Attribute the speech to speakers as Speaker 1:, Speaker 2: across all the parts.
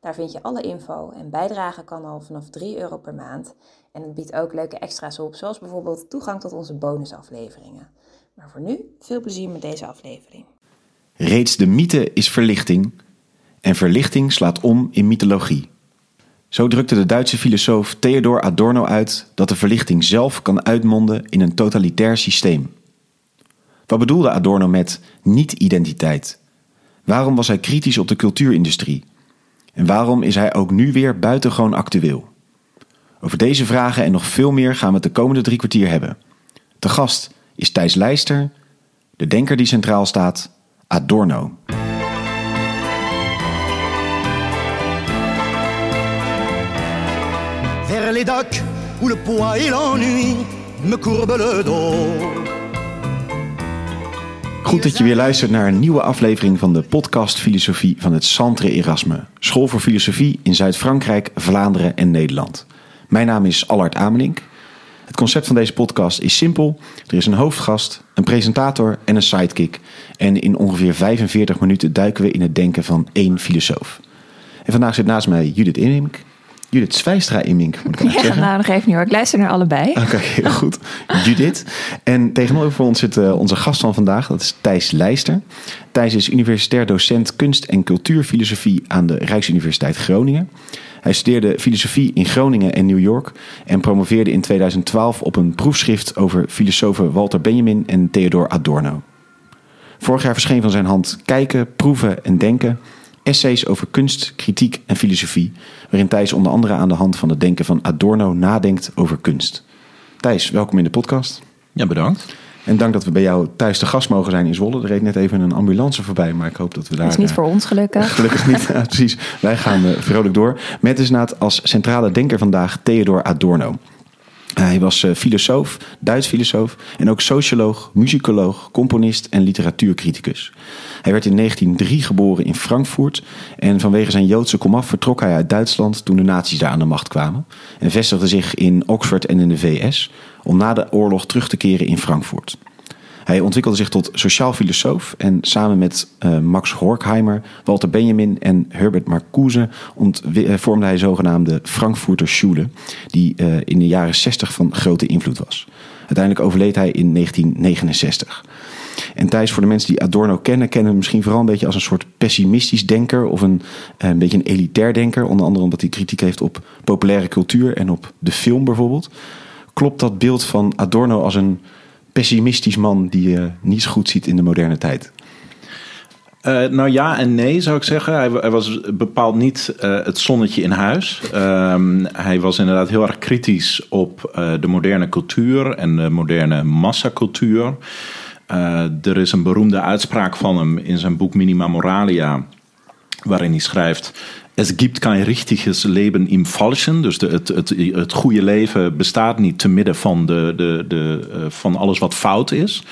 Speaker 1: Daar vind je alle info en bijdragen kan al vanaf 3 euro per maand. En het biedt ook leuke extra's op, zoals bijvoorbeeld toegang tot onze bonusafleveringen. Maar voor nu, veel plezier met deze aflevering.
Speaker 2: Reeds de mythe is verlichting en verlichting slaat om in mythologie. Zo drukte de Duitse filosoof Theodor Adorno uit dat de verlichting zelf kan uitmonden in een totalitair systeem. Wat bedoelde Adorno met niet-identiteit? Waarom was hij kritisch op de cultuurindustrie? En waarom is hij ook nu weer buitengewoon actueel? Over deze vragen en nog veel meer gaan we het de komende drie kwartier hebben. De gast is Thijs Leister, de denker die centraal staat, Adorno.
Speaker 3: Vers les docks où le poids et l'ennui me le dos.
Speaker 2: Goed dat je weer luistert naar een nieuwe aflevering van de podcast Filosofie van het Centre Erasme, school voor filosofie in Zuid-Frankrijk, Vlaanderen en Nederland. Mijn naam is Allard Amelink. Het concept van deze podcast is simpel. Er is een hoofdgast, een presentator en een sidekick. En in ongeveer 45 minuten duiken we in het denken van één filosoof. En vandaag zit naast mij Judith Immink. Judith Zwijstra Immink, moet ik
Speaker 1: ja,
Speaker 2: zeggen.
Speaker 1: nou, nog even niet hoor. Ik luister naar allebei.
Speaker 2: Oké, heel goed. Judith. En tegenover ons zit uh, onze gast van vandaag, dat is Thijs Leister. Thijs is universitair docent kunst- en cultuurfilosofie aan de Rijksuniversiteit Groningen. Hij studeerde filosofie in Groningen en New York en promoveerde in 2012 op een proefschrift over filosofen Walter Benjamin en Theodor Adorno. Vorig jaar verscheen van zijn hand Kijken, Proeven en Denken, essays over kunst, kritiek en filosofie, waarin Thijs onder andere aan de hand van het denken van Adorno nadenkt over kunst. Thijs, welkom in de podcast.
Speaker 4: Ja, bedankt.
Speaker 2: En dank dat we bij jou thuis te gast mogen zijn in Zwolle. Er reed net even een ambulance voorbij, maar ik hoop dat we daar...
Speaker 1: Dat is niet voor ons gelukkig.
Speaker 2: Gelukkig niet, ja, precies. Wij gaan uh, vrolijk door. Met dus als centrale denker vandaag Theodor Adorno. Hij was uh, filosoof, Duits filosoof en ook socioloog, muzikoloog, componist en literatuurcriticus. Hij werd in 1903 geboren in Frankfurt en vanwege zijn Joodse komaf vertrok hij uit Duitsland toen de nazi's daar aan de macht kwamen en vestigde zich in Oxford en in de VS om na de oorlog terug te keren in Frankfurt. Hij ontwikkelde zich tot sociaal filosoof en samen met uh, Max Horkheimer, Walter Benjamin en Herbert Marcuse uh, vormde hij zogenaamde Frankfurter Schule, die uh, in de jaren 60 van grote invloed was. Uiteindelijk overleed hij in 1969. En Thijs, voor de mensen die Adorno kennen, kennen hem misschien vooral een beetje als een soort pessimistisch denker of een, een beetje een elitair denker. Onder andere omdat hij kritiek heeft op populaire cultuur en op de film bijvoorbeeld. Klopt dat beeld van Adorno als een pessimistisch man die je niet goed ziet in de moderne tijd?
Speaker 4: Uh, nou ja en nee, zou ik zeggen. Hij, hij was bepaald niet uh, het zonnetje in huis. Uh, hij was inderdaad heel erg kritisch op uh, de moderne cultuur en de moderne massacultuur. er is een beroemde uitspraak van hem in zijn boek Minima Moralia, waarin hij schrijft: Es gibt kein richtiges Leben im Falschen. Dus het, het, het goede leven bestaat niet te midden van, de, de, de, uh, van alles wat fout is.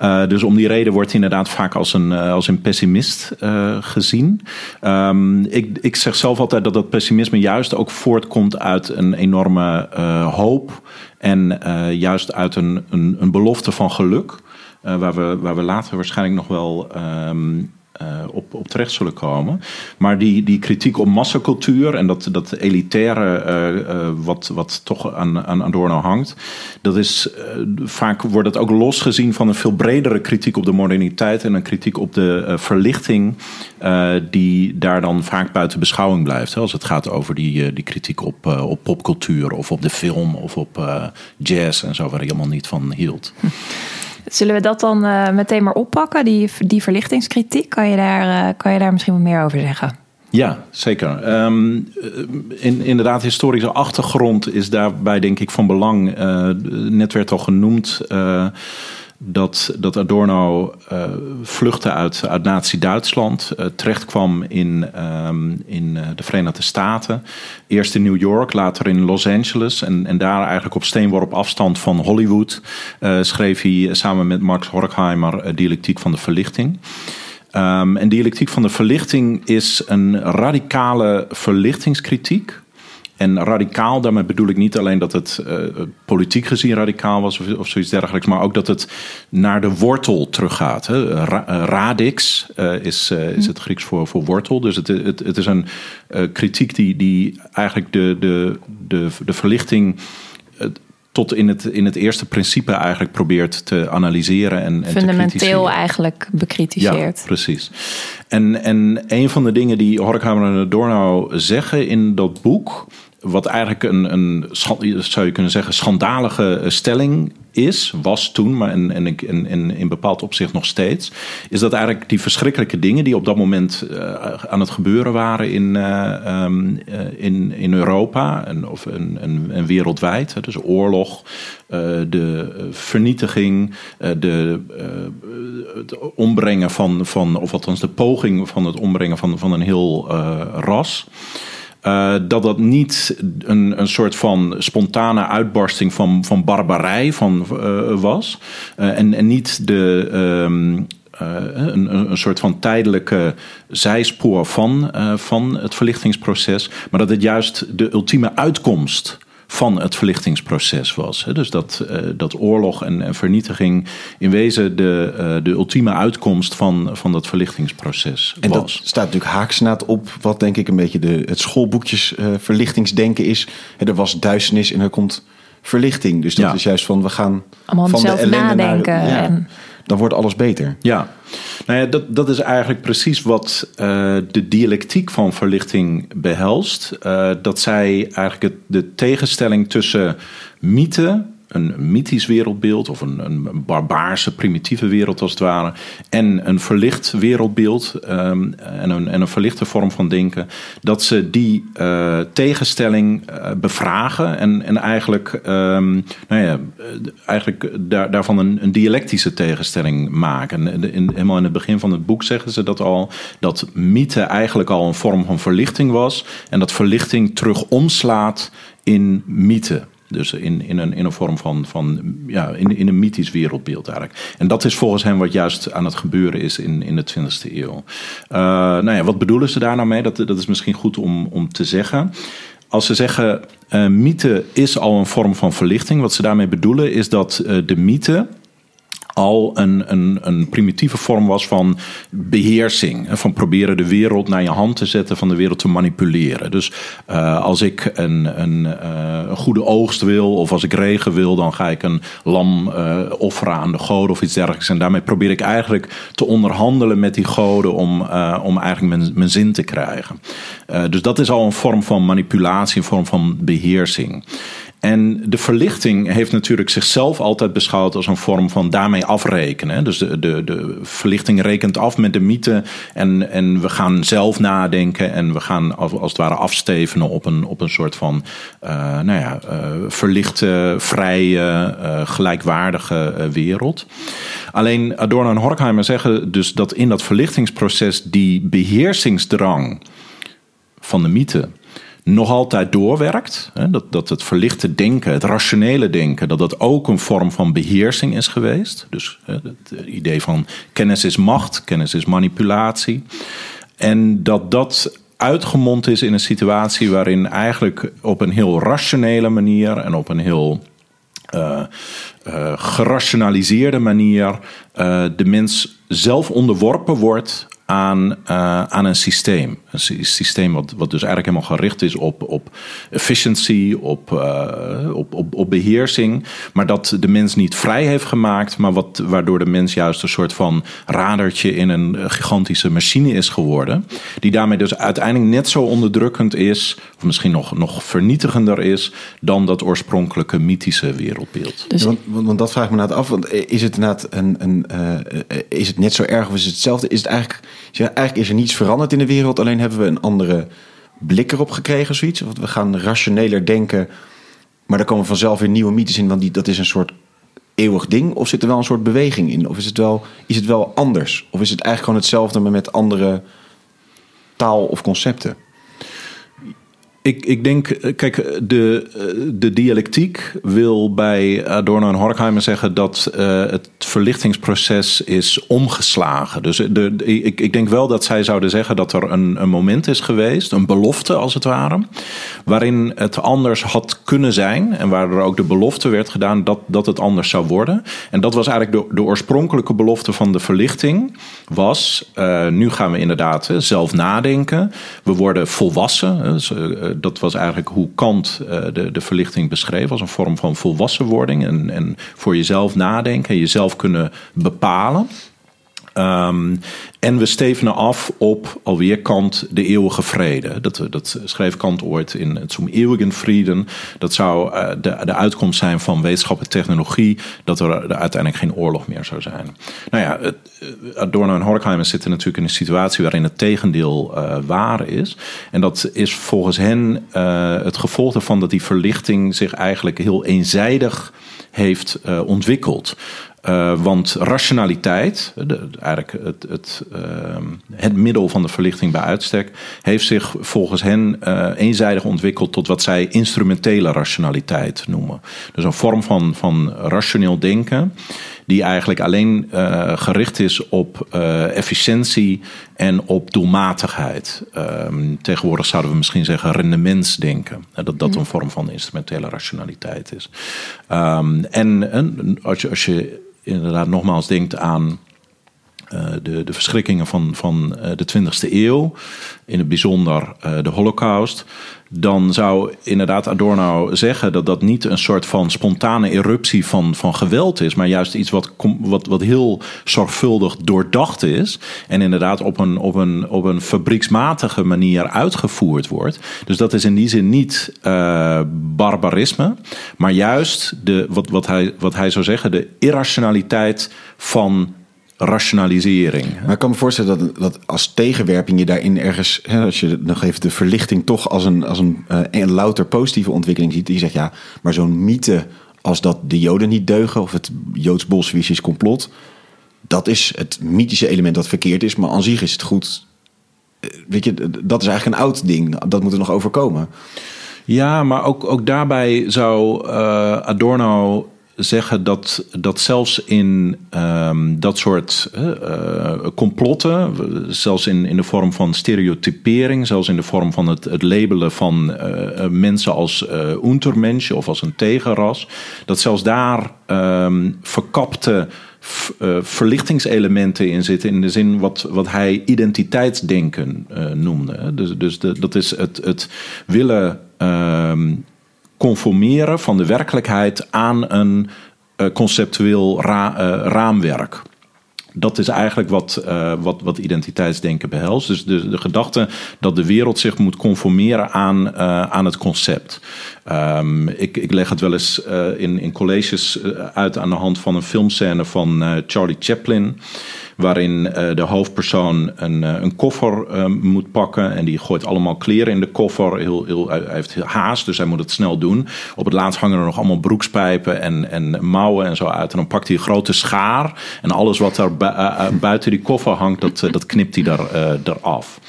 Speaker 4: Uh, dus om die reden wordt hij inderdaad vaak als een, uh, als een pessimist gezien. Um, ik, ik zeg zelf altijd dat dat pessimisme juist ook voortkomt uit een enorme hoop. En juist uit een, een, een belofte van geluk. waar, we, waar we later waarschijnlijk nog wel. Um, uh, op, op terecht zullen komen. Maar die, die kritiek op massacultuur en dat, dat elitaire uh, uh, wat, wat toch aan, aan Adorno hangt, dat is vaak wordt het ook losgezien van een veel bredere kritiek op de moderniteit en een kritiek op de verlichting die daar dan vaak buiten beschouwing blijft. Hè, als het gaat over die, die kritiek op, op popcultuur of op de film of op jazz en zo, waar hij helemaal niet van hield.
Speaker 1: Zullen we dat dan uh, meteen maar oppakken, die, die verlichtingskritiek? Kan je, daar, uh, kan je daar misschien wat meer over zeggen?
Speaker 4: Ja, zeker. Um, in, inderdaad, historische achtergrond is daarbij denk ik van belang. Net werd al genoemd dat, dat Adorno uh, vluchtte uit, uit Nazi-Duitsland, uh, terechtkwam in, um, in uh, de Verenigde Staten. Eerst in New York, later in Los Angeles. En, en daar eigenlijk op steenworp afstand van Hollywood schreef hij samen met Max Horkheimer Dialectiek van de Verlichting. Um, en dialectiek van de verlichting is een radicale verlichtingskritiek en radicaal, daarmee bedoel ik niet alleen dat het uh, politiek gezien radicaal was of, of, zoiets dergelijks, maar ook dat het naar de wortel teruggaat. Hè. Ra eh, radix uh, is, uh, is het Grieks voor, voor wortel. Dus het, het, het is een kritiek die, die eigenlijk de, de, de, de verlichting tot in het, in het eerste principe eigenlijk probeert te analyseren en, en
Speaker 1: fundamenteel eigenlijk bekritiseert.
Speaker 4: Ja, precies. En, en een van de dingen die Horkheimer en Adorno zeggen in dat boek wat eigenlijk een, een, zou je kunnen zeggen, schandalige eh, stelling is, was toen, maar en, en, en, en in bepaald opzicht nog steeds, is dat eigenlijk die verschrikkelijke dingen die op dat moment uh, aan het gebeuren waren in, um, uh, in, in Europa en, of en, en, en wereldwijd, dus oorlog, de vernietiging, de, het ombrengen van, van, of althans de poging van het ombrengen van, van een heel ras. Uh, dat dat niet een, een soort van spontane uitbarsting van, van barbarij van, uh, was. Uh, en, en niet de. Um, een, een, soort van tijdelijke zijspoor van, van het verlichtingsproces, maar dat het juist de ultieme uitkomst van het verlichtingsproces was. Dus dat, uh, dat oorlog en, en, vernietiging in wezen de, uh, de ultieme uitkomst van, van dat verlichtingsproces
Speaker 2: en
Speaker 4: was.
Speaker 2: dat staat natuurlijk haaksnaad op wat denk ik een beetje de, het schoolboekjes uh, verlichtingsdenken is. er was duisternis en er komt verlichting. Dus dat ja. is juist van we gaan
Speaker 1: Allemaal
Speaker 2: van de ellende
Speaker 1: nadenken.
Speaker 2: Naar, ja,
Speaker 1: en...
Speaker 2: Dan wordt alles beter.
Speaker 4: Ja, nou ja, dat, dat is eigenlijk precies wat uh, de dialectiek van verlichting behelst. Uh, dat zij eigenlijk de tegenstelling tussen mythe een mythisch wereldbeeld of een, een barbaarse, primitieve wereld als het ware. En een verlicht wereldbeeld um, en, een, en een verlichte vorm van denken. Dat ze die uh, tegenstelling uh, bevragen en, en eigenlijk, um, nou ja, eigenlijk daar, daarvan een, een, dialectische tegenstelling maken. En in, helemaal in het begin van het boek zeggen ze dat al, dat mythe eigenlijk al een vorm van verlichting was. En dat verlichting terug omslaat in mythe. Dus in, in, een, in een vorm van, van ja, in, in een mythisch wereldbeeld eigenlijk. En dat is volgens hem wat juist aan het gebeuren is in, in de 20e eeuw. Uh, nou ja, wat bedoelen ze daar nou mee? Dat, dat is misschien goed om, om te zeggen. Als ze zeggen uh, mythe is al een vorm van verlichting, wat ze daarmee bedoelen is dat uh, de mythe al een, een, een primitieve vorm was van beheersing. Van proberen de wereld naar je hand te zetten, van de wereld te manipuleren. Dus uh, als ik een, een, een, goede oogst wil, of als ik regen wil, dan ga ik een lam uh, offeren aan de goden of iets dergelijks. En daarmee probeer ik eigenlijk te onderhandelen met die goden om, om eigenlijk mijn, mijn zin te krijgen. dus dat is al een vorm van manipulatie, een vorm van beheersing. En de verlichting heeft natuurlijk zichzelf altijd beschouwd als een vorm van daarmee afrekenen. Dus de, de, de verlichting rekent af met de mythe en, en we gaan zelf nadenken en we gaan als, het ware afstevenen op een, op een soort van uh, nou ja, uh, verlichte, vrije, uh, gelijkwaardige wereld. Alleen Adorno en Horkheimer zeggen dus dat in dat verlichtingsproces die beheersingsdrang van de mythe nog altijd doorwerkt. Hè, dat, dat het verlichte denken, het rationele denken, dat dat ook een vorm van beheersing is geweest. Dus hè, het idee van kennis is macht, kennis is manipulatie. En dat dat uitgemond is in een situatie waarin eigenlijk op een heel rationele manier en op een heel uh, uh, gerationaliseerde manier de mens zelf onderworpen wordt aan, aan een systeem. Een systeem wat, wat dus eigenlijk helemaal gericht is op, op efficiency, op, uh, op, op, op beheersing. Maar dat de mens niet vrij heeft gemaakt, maar wat, waardoor de mens juist een soort van radertje in een gigantische machine is geworden. Die daarmee dus uiteindelijk net zo onderdrukkend is, of misschien nog, nog vernietigender is, dan dat oorspronkelijke mythische wereldbeeld.
Speaker 2: Dus... Ja, want, want, want, dat vraag ik me inderdaad af. Want is het inderdaad een, een uh, is het net zo erg of is het hetzelfde? Is het eigenlijk ja, eigenlijk is er niets veranderd in de wereld, alleen hebben we een andere blik erop gekregen, zoiets. Want we gaan rationeler denken, maar er komen vanzelf weer nieuwe mythes in, want die, dat is een soort eeuwig ding? Of zit er wel een soort beweging in? Of is het wel, is het wel anders? Of is het eigenlijk gewoon hetzelfde, maar met andere taal of concepten?
Speaker 4: Ik, ik denk, eh, kijk, de, eh, de dialectiek wil bij Adorno en Horkheimer zeggen dat het verlichtingsproces is omgeslagen. Dus de, ik, ik denk wel dat zij zouden zeggen dat er een, een moment is geweest, een belofte als het ware, waarin het anders had kunnen zijn en waar er ook de belofte werd gedaan dat, dat het anders zou worden. En dat was eigenlijk de, oorspronkelijke belofte van de verlichting, was nu gaan we inderdaad zelf nadenken, we worden volwassen. Dat was eigenlijk hoe Kant uh, de, de verlichting beschreef als een vorm van volwassenwording en, en voor jezelf nadenken en jezelf kunnen bepalen. Um, en we stevenen af op alweer Kant de eeuwige vrede. Dat, dat schreef Kant ooit in het Zum eeuwigen Frieden. Dat zou uh, de, de uitkomst zijn van wetenschap en technologie. Dat er, uiteindelijk geen oorlog meer zou zijn. Nou ja, het, Adorno en Horkheimer zitten natuurlijk in een situatie waarin het tegendeel uh, waar is. En dat is volgens hen het gevolg ervan dat die verlichting zich eigenlijk heel eenzijdig heeft ontwikkeld. Uh, want rationaliteit, de, eigenlijk het, het, uh, het middel van de verlichting bij uitstek, heeft zich volgens hen uh, eenzijdig ontwikkeld tot wat zij instrumentele rationaliteit noemen. Dus een vorm van, van rationeel denken, die eigenlijk alleen gericht is op efficiëntie en op doelmatigheid. Ehm, tegenwoordig zouden we misschien zeggen rendementsdenken. Dat dat een vorm van instrumentele rationaliteit is. Um, en, en als je. Als je inderdaad nogmaals denkt aan uh, de, de verschrikkingen van, van uh, de 20e eeuw, in het bijzonder uh, de Holocaust, dan zou inderdaad Adorno zeggen dat dat niet een soort van spontane eruptie van, van geweld is, maar juist iets wat, wat, wat heel zorgvuldig doordacht is en inderdaad op een, op, een, op een fabrieksmatige manier uitgevoerd wordt. Dus dat is in die zin niet barbarisme, maar juist de, wat, wat, hij, wat hij zou zeggen, de irrationaliteit van rationalisering.
Speaker 2: Maar ik kan me voorstellen dat, dat als tegenwerping je daarin ergens, hè, als je nog even de verlichting toch als een, als een, uh, een louter positieve ontwikkeling ziet, die zegt ja, maar zo'n mythe als dat de Joden niet deugen of het Joods-Bolsjewistisch complot, dat is het mythische element dat verkeerd is, maar aan zich is het goed. Weet je, dat is eigenlijk een oud ding, dat moet er nog overkomen.
Speaker 4: Ja, maar ook, ook daarbij zou uh, Adorno zeggen dat, dat zelfs in um, dat soort uh, complotten, zelfs in, in de vorm van stereotypering, zelfs in de vorm van het, het labelen van uh, mensen als uh, of als een tegenras, dat zelfs daar um, verkapte verlichtingselementen in zitten. In de zin wat, wat hij identiteitsdenken noemde. Dus, dus de, dat is het, het willen um, conformeren van de werkelijkheid aan een uh, conceptueel uh, raamwerk. Dat is eigenlijk wat, uh, wat, wat identiteitsdenken behelst. Dus de, gedachte dat de wereld zich moet conformeren aan, aan het concept. Um, ik, ik leg het wel eens in, in colleges uit aan de hand van een filmscène van Charlie Chaplin waarin uh, de hoofdpersoon een, uh, een koffer uh, moet pakken. En die gooit allemaal kleren in de koffer. Heel, heel, hij heeft haast, dus hij moet het snel doen. Op het laatst hangen er nog allemaal broekspijpen en, en mouwen en zo uit. En dan pakt hij een grote schaar. En alles wat er bu buiten die koffer hangt, dat, dat knipt hij er, eraf.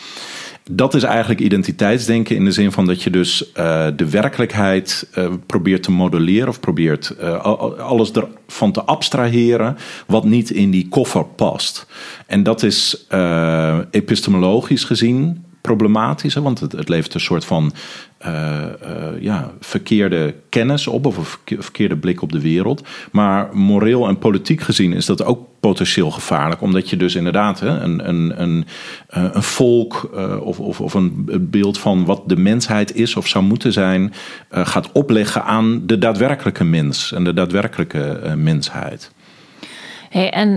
Speaker 4: Dat is eigenlijk identiteitsdenken in de zin van dat je dus uh, de werkelijkheid uh, probeert te modelleren of probeert uh, alles ervan te abstraheren wat niet in die koffer past. En dat is epistemologisch gezien problematisch, hè, want het, het levert een soort van uh, uh, ja, verkeerde kennis op of een verkeerde blik op de wereld. Maar moreel en politiek gezien is dat ook potentieel gevaarlijk, omdat je dus inderdaad hè, een, een, een, eh, een volk of, of, of een beeld van wat de mensheid is of zou moeten zijn, gaat opleggen aan de daadwerkelijke mens en de daadwerkelijke mensheid.
Speaker 1: Hey, en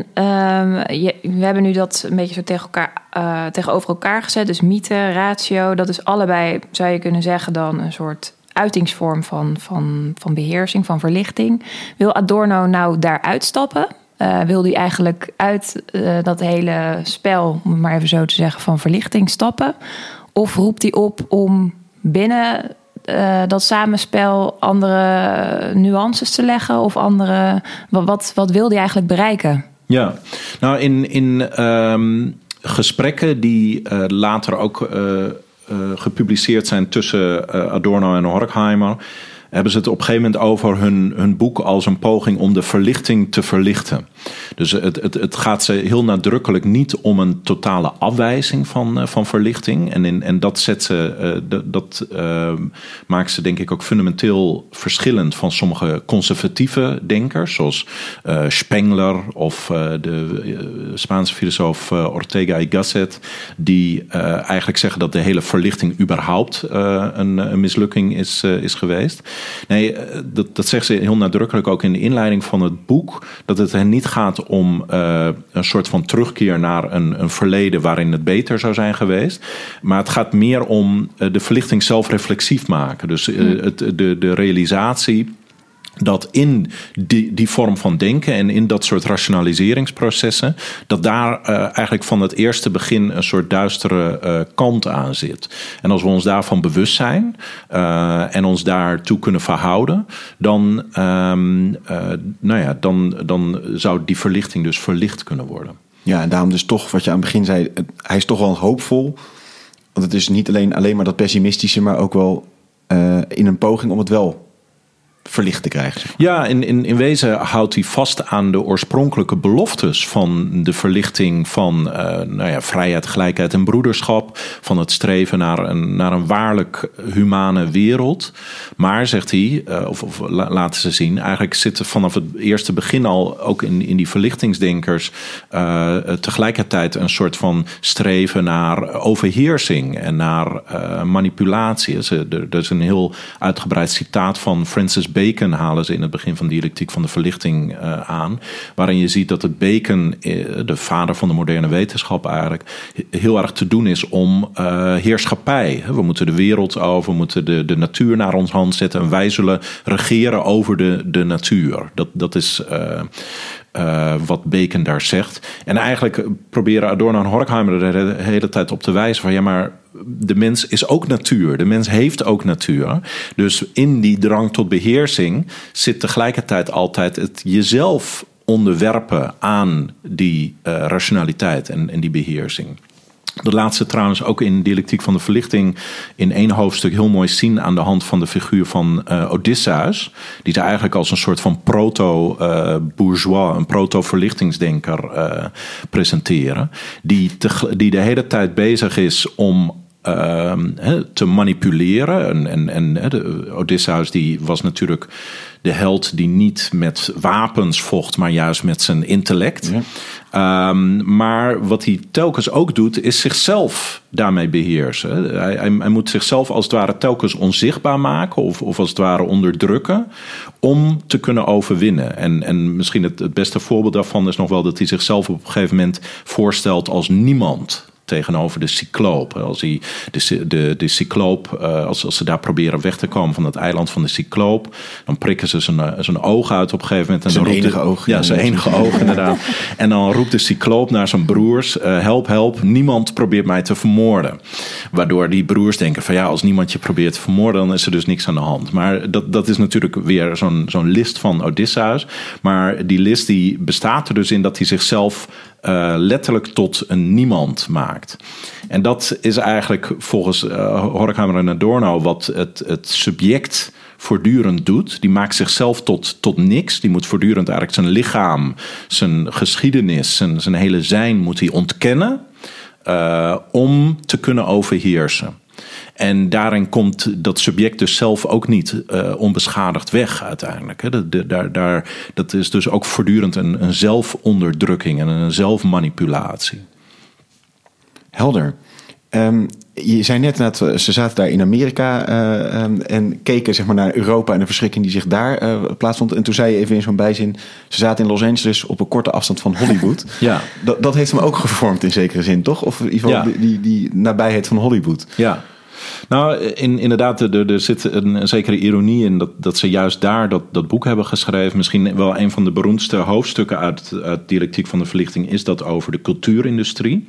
Speaker 1: je, we hebben nu dat een beetje zo tegen elkaar, uh, tegenover elkaar gezet. Dus mythe, ratio, dat is allebei, zou je kunnen zeggen, dan een soort uitingsvorm van, van, van beheersing, van verlichting. Wil Adorno nou daar uitstappen? Uh, wil hij eigenlijk uit uh, dat hele spel, om het maar even zo te zeggen, van verlichting stappen? Of roept hij op om binnen
Speaker 5: eh, dat samenspel andere nuances te leggen? Of andere. Wat, wat, wilde hij eigenlijk bereiken?
Speaker 4: Ja, nou in, in ehm, gesprekken die eh, later ook eh, eh, gepubliceerd zijn tussen Adorno en Horkheimer, hebben ze het op een gegeven moment over hun, hun boek als een poging om de verlichting te verlichten. Dus het, het, het gaat ze heel nadrukkelijk niet om een totale afwijzing van, eh, van verlichting. En, in, en dat, zet ze, eh, dat, dat eh, maakt ze denk ik ook fundamenteel verschillend van sommige conservatieve denkers, zoals eh, Spengler of de Spaanse filosoof Ortega y Gasset, die eigenlijk zeggen dat de hele verlichting überhaupt een, een mislukking is, is geweest. Nee, dat, dat zegt ze heel nadrukkelijk ook in de inleiding van het boek, dat het hen niet gaat om eh, een soort van terugkeer naar een, een verleden waarin het beter zou zijn geweest, maar het gaat meer om eh, de verlichting zelf reflexief maken. Dus eh, het, de, de realisatie dat in die, die vorm van denken en in dat soort rationaliseringsprocessen, dat daar eh, eigenlijk van het eerste begin een soort duistere eh, kant aan zit. En als we ons daarvan bewust zijn eh, en ons daartoe kunnen verhouden, dan, ehm, eh, nou ja, dan, dan zou die verlichting dus verlicht kunnen worden.
Speaker 2: Ja, en daarom dus toch, wat je aan het begin zei, hij is toch wel hoopvol. Want het is niet alleen, alleen maar dat pessimistische, maar ook wel in een poging om het wel verlicht te krijgen.
Speaker 4: Ja, in, in, in wezen houdt hij vast aan de oorspronkelijke beloftes van de verlichting van eh, nou ja, vrijheid, gelijkheid en broederschap. Van het streven naar een, naar een waarlijk humane wereld. Maar, zegt hij, eh, of, of la- laten ze zien, eigenlijk zit er vanaf het eerste begin al ook in, in die verlichtingsdenkers eh, tegelijkertijd een soort van streven naar overheersing en naar manipulatie. Ze- Er, er is een heel uitgebreid citaat van Francis Bacon, halen ze in het begin van dialectiek van de verlichting eh, aan. Waarin je ziet dat het Bacon, eh, de vader van de moderne wetenschap eigenlijk, he- heel erg te doen is om eh, heerschappij. We moeten de wereld over, we moeten de, de natuur naar ons hand zetten en wij zullen regeren over de, de natuur. Dat, dat is. Eh, wat Bacon daar zegt. En eigenlijk proberen Adorno en Horkheimer er de hele tijd op te wijzen van ja, maar de mens is ook natuur. De mens heeft ook natuur. Dus in die drang tot beheersing zit tegelijkertijd altijd het jezelf onderwerpen aan die eh, rationaliteit en, en die beheersing. Dat laatste trouwens ook in Dialectiek van de Verlichting in één hoofdstuk heel mooi zien aan de hand van de figuur van eh, Odysseus. Die ze eigenlijk als een soort van proto-bourgeois, een proto-verlichtingsdenker eh, presenteren. Die, die de hele tijd bezig is om ehm, te manipuleren. En, en, en de Odysseus die was natuurlijk de held die niet met wapens vocht, maar juist met zijn intellect. Ehm, maar wat hij telkens ook doet, is zichzelf daarmee beheersen. Hij, hij, hij moet zichzelf als het ware telkens onzichtbaar maken of, of als het ware onderdrukken om te kunnen overwinnen. En, en misschien het, het beste voorbeeld daarvan is nog wel dat hij zichzelf op een gegeven moment voorstelt als niemand tegenover de cycloop. Als hij de, de, de cycloop, uh, als, als ze daar proberen weg te komen van het eiland van de cycloop, dan prikken ze zijn, zijn oog uit op een gegeven moment. En
Speaker 2: zijn
Speaker 4: dan
Speaker 2: enige
Speaker 4: de,
Speaker 2: oog.
Speaker 4: Ja, zijn enige oog inderdaad. En dan roept de cycloop naar zijn broers, uh, help, help, niemand probeert mij te vermoorden. Waardoor die broers denken van ja, als niemand je probeert te vermoorden, dan is er dus niks aan de hand. Maar dat, dat is natuurlijk weer zo'n zo'n list van Odysseus. Maar die list die bestaat er dus in dat hij zichzelf uh, letterlijk tot een niemand maakt. En dat is eigenlijk volgens uh, Horkheimer en Adorno wat het, het subject voortdurend doet. Die maakt zichzelf tot, tot niks. Die moet voortdurend eigenlijk zijn lichaam, zijn geschiedenis, zijn, zijn hele zijn moet hij ontkennen uh, om te kunnen overheersen. En daarin komt dat subject dus zelf ook niet uh, onbeschadigd weg uiteindelijk. Hè. De, de, daar, daar, dat is dus ook voortdurend een, een zelfonderdrukking en een zelfmanipulatie.
Speaker 2: Helder. Um, je zei net dat ze zaten daar in Amerika uh, um, en keken zeg maar, naar Europa en de verschrikking die zich daar uh, plaatsvond. En toen zei je even in zo'n bijzin, ze zaten in Los Angeles op een korte afstand van Hollywood.
Speaker 4: ja.
Speaker 2: Dat, dat heeft hem ook gevormd in zekere zin, toch? Of in ieder geval ja. die, die nabijheid van Hollywood.
Speaker 4: Ja. Nou, in, inderdaad, er, er zit een, zekere ironie in dat, dat ze juist daar dat, dat boek hebben geschreven. Misschien wel een van de beroemdste hoofdstukken uit, uit Dialectiek van de Verlichting is dat over de cultuurindustrie.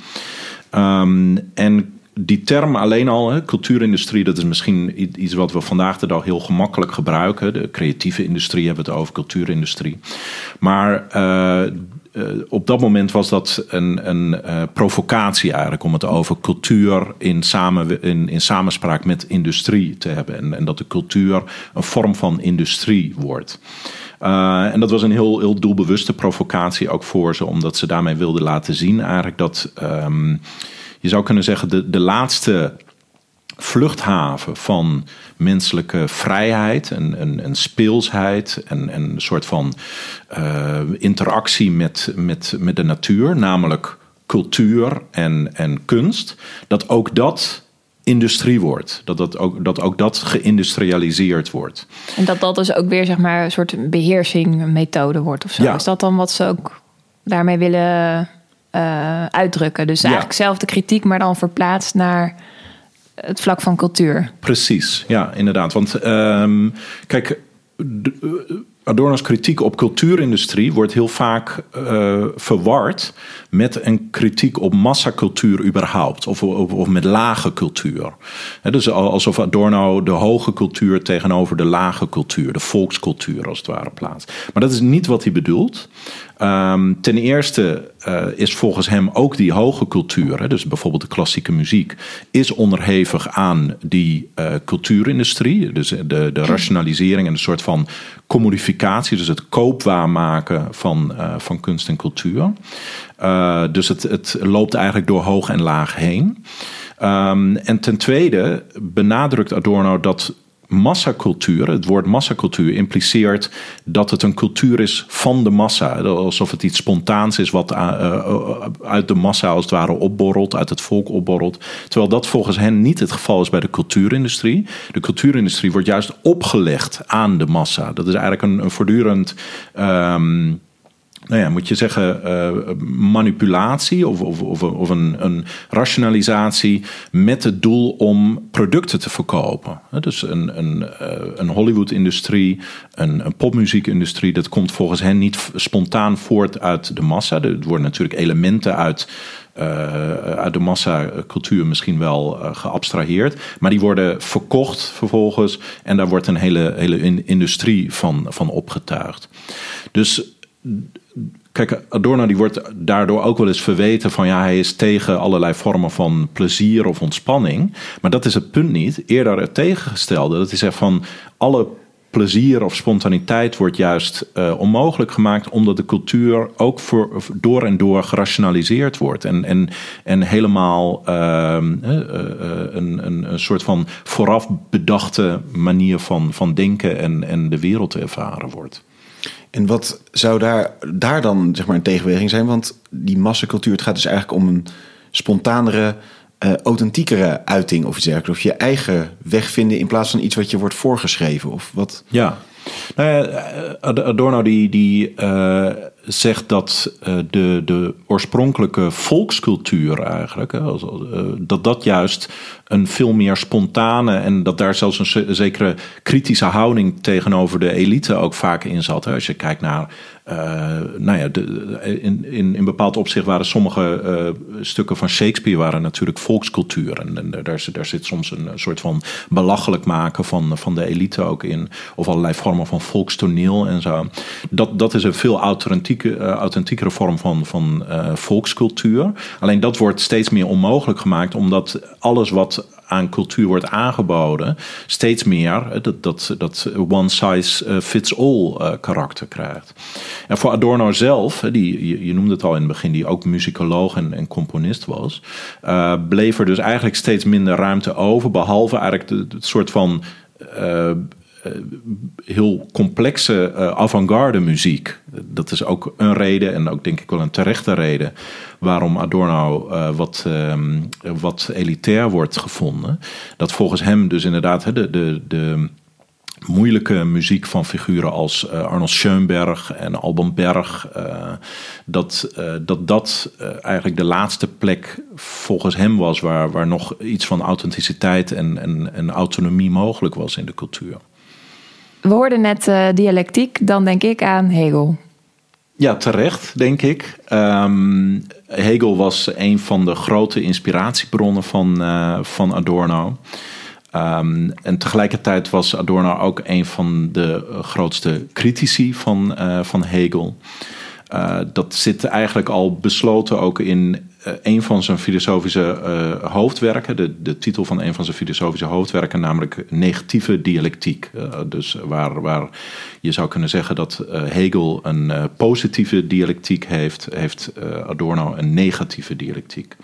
Speaker 4: Um, en die term alleen al, hè, cultuurindustrie, dat is misschien iets wat we vandaag de dag heel gemakkelijk gebruiken. De creatieve industrie hebben we het over, cultuurindustrie. Maar uh, op dat moment was dat een, een uh, provocatie eigenlijk om het over cultuur in, samen, in, in samenspraak met industrie te hebben. En, en dat de cultuur een vorm van industrie wordt. Uh, en dat was een heel, heel doelbewuste provocatie ook voor ze, omdat ze daarmee wilden laten zien eigenlijk dat. Um, je zou kunnen zeggen, de, de laatste vluchthaven van menselijke vrijheid en, en, en speelsheid en, en een soort van uh, interactie met, met, met de natuur, namelijk cultuur en, en kunst, dat ook dat industrie wordt. Dat, dat, ook, dat ook dat geïndustrialiseerd wordt.
Speaker 5: En dat dat dus ook weer zeg maar, een soort beheersingmethode wordt of zo. Ja. Is dat dan wat ze ook daarmee willen uh, uitdrukken. Dus eigenlijk zelf de kritiek, maar dan verplaatst naar het vlak van cultuur.
Speaker 4: Precies, ja, inderdaad. Want um, kijk, de, Adorno's kritiek op cultuurindustrie wordt heel vaak uh, verward met een kritiek op massacultuur überhaupt. Of, of, met lage cultuur. Dus alsof Adorno de hoge cultuur tegenover de lage cultuur, de volkscultuur als het ware plaatst. Maar dat is niet wat hij bedoelt. Um, ten eerste uh, is volgens hem ook die hoge cultuur, hè, dus bijvoorbeeld de klassieke muziek, is onderhevig aan die uh, cultuurindustrie. Dus de, de rationalisering en een soort van commodificatie, dus het koopwaarmaken van, uh, van kunst en cultuur. dus het, het loopt eigenlijk door hoog en laag heen. Um, en ten tweede benadrukt Adorno dat massacultuur, het woord massacultuur impliceert dat het een cultuur is van de massa. Alsof het iets spontaans is wat eh, eh, uit de massa als het ware opborrelt, uit het volk opborrelt. Terwijl dat volgens hen niet het geval is bij de cultuurindustrie. De cultuurindustrie wordt juist opgelegd aan de massa. Dat is eigenlijk een, voortdurend. Um, nou ja, moet je zeggen, uh, manipulatie of, of, of, of een, een, rationalisatie met het doel om producten te verkopen. Dus een, een, uh, een Hollywood-industrie, een, een popmuziekindustrie, dat komt volgens hen niet spontaan voort uit de massa. Er worden natuurlijk elementen uit. Uh, uit de massacultuur misschien wel geabstraheerd. Maar die worden verkocht vervolgens. En daar wordt een hele, hele industrie van, van opgetuigd. Dus Kijk, Adorno die wordt daardoor ook wel eens verweten van ja, hij is tegen allerlei vormen van plezier of ontspanning. Maar dat is het punt niet. Eerder het tegengestelde. Dat is echt van alle plezier of spontaniteit wordt juist uh, onmogelijk gemaakt omdat de cultuur ook voor, door en door gerationaliseerd wordt. En, en, en helemaal uh, uh, een, een, een soort van vooraf bedachte manier van, van denken en, en de wereld te ervaren wordt.
Speaker 2: En wat zou daar, daar dan zeg maar een tegenweging zijn? Want die massacultuur, het gaat dus eigenlijk om een spontanere, uh, authentiekere uiting of iets dergelijks. Of je eigen weg vinden in plaats van iets wat je wordt voorgeschreven of wat?
Speaker 4: Ja, nou ja, eh, Adorno die, die uh, zegt dat uh, de, de oorspronkelijke volkscultuur eigenlijk, uh, dat dat juist een veel meer spontane en dat daar zelfs een zekere kritische houding tegenover de elite ook vaak in zat. Als je kijkt naar uh, nou ja, in, in, in bepaald opzicht waren sommige stukken van Shakespeare waren natuurlijk volkscultuur. En, daar, daar zit soms een soort van belachelijk maken van, van de elite ook in. Of allerlei vormen van volkstoneel en zo. Dat, dat is een veel authentieke, uh, authentiekere vorm van, van volkscultuur. Alleen dat wordt steeds meer onmogelijk gemaakt, omdat alles wat aan cultuur wordt aangeboden, steeds meer dat, dat, dat one size fits all karakter krijgt. En voor Adorno zelf, die, je, noemde het al in het begin, die ook muzikoloog en, componist was, bleef er dus eigenlijk steeds minder ruimte over, behalve eigenlijk het soort van heel complexe uh, avant-garde muziek. Dat is ook een reden en ook denk ik wel een terechte reden waarom Adorno uh, wat, um, wat elitair wordt gevonden. Dat volgens hem dus inderdaad de, de, de moeilijke muziek van figuren als Arnold Schoenberg en Alban Berg. Dat, dat dat eigenlijk de laatste plek volgens hem was waar, waar nog iets van authenticiteit en, en, en autonomie mogelijk was in de cultuur.
Speaker 5: We hoorden net dialectiek, dan denk ik aan Hegel.
Speaker 4: Ja, terecht, denk ik. Um, Hegel was een van de grote inspiratiebronnen van, uh, van Adorno. Um, en tegelijkertijd was Adorno ook een van de grootste critici van, uh, van Hegel. Dat zit eigenlijk al besloten ook in een van zijn filosofische uh, hoofdwerken. De, de titel van een van zijn filosofische hoofdwerken, namelijk Negatieve Dialectiek. dus waar, waar je zou kunnen zeggen dat Hegel een positieve dialectiek heeft, heeft Adorno een negatieve dialectiek.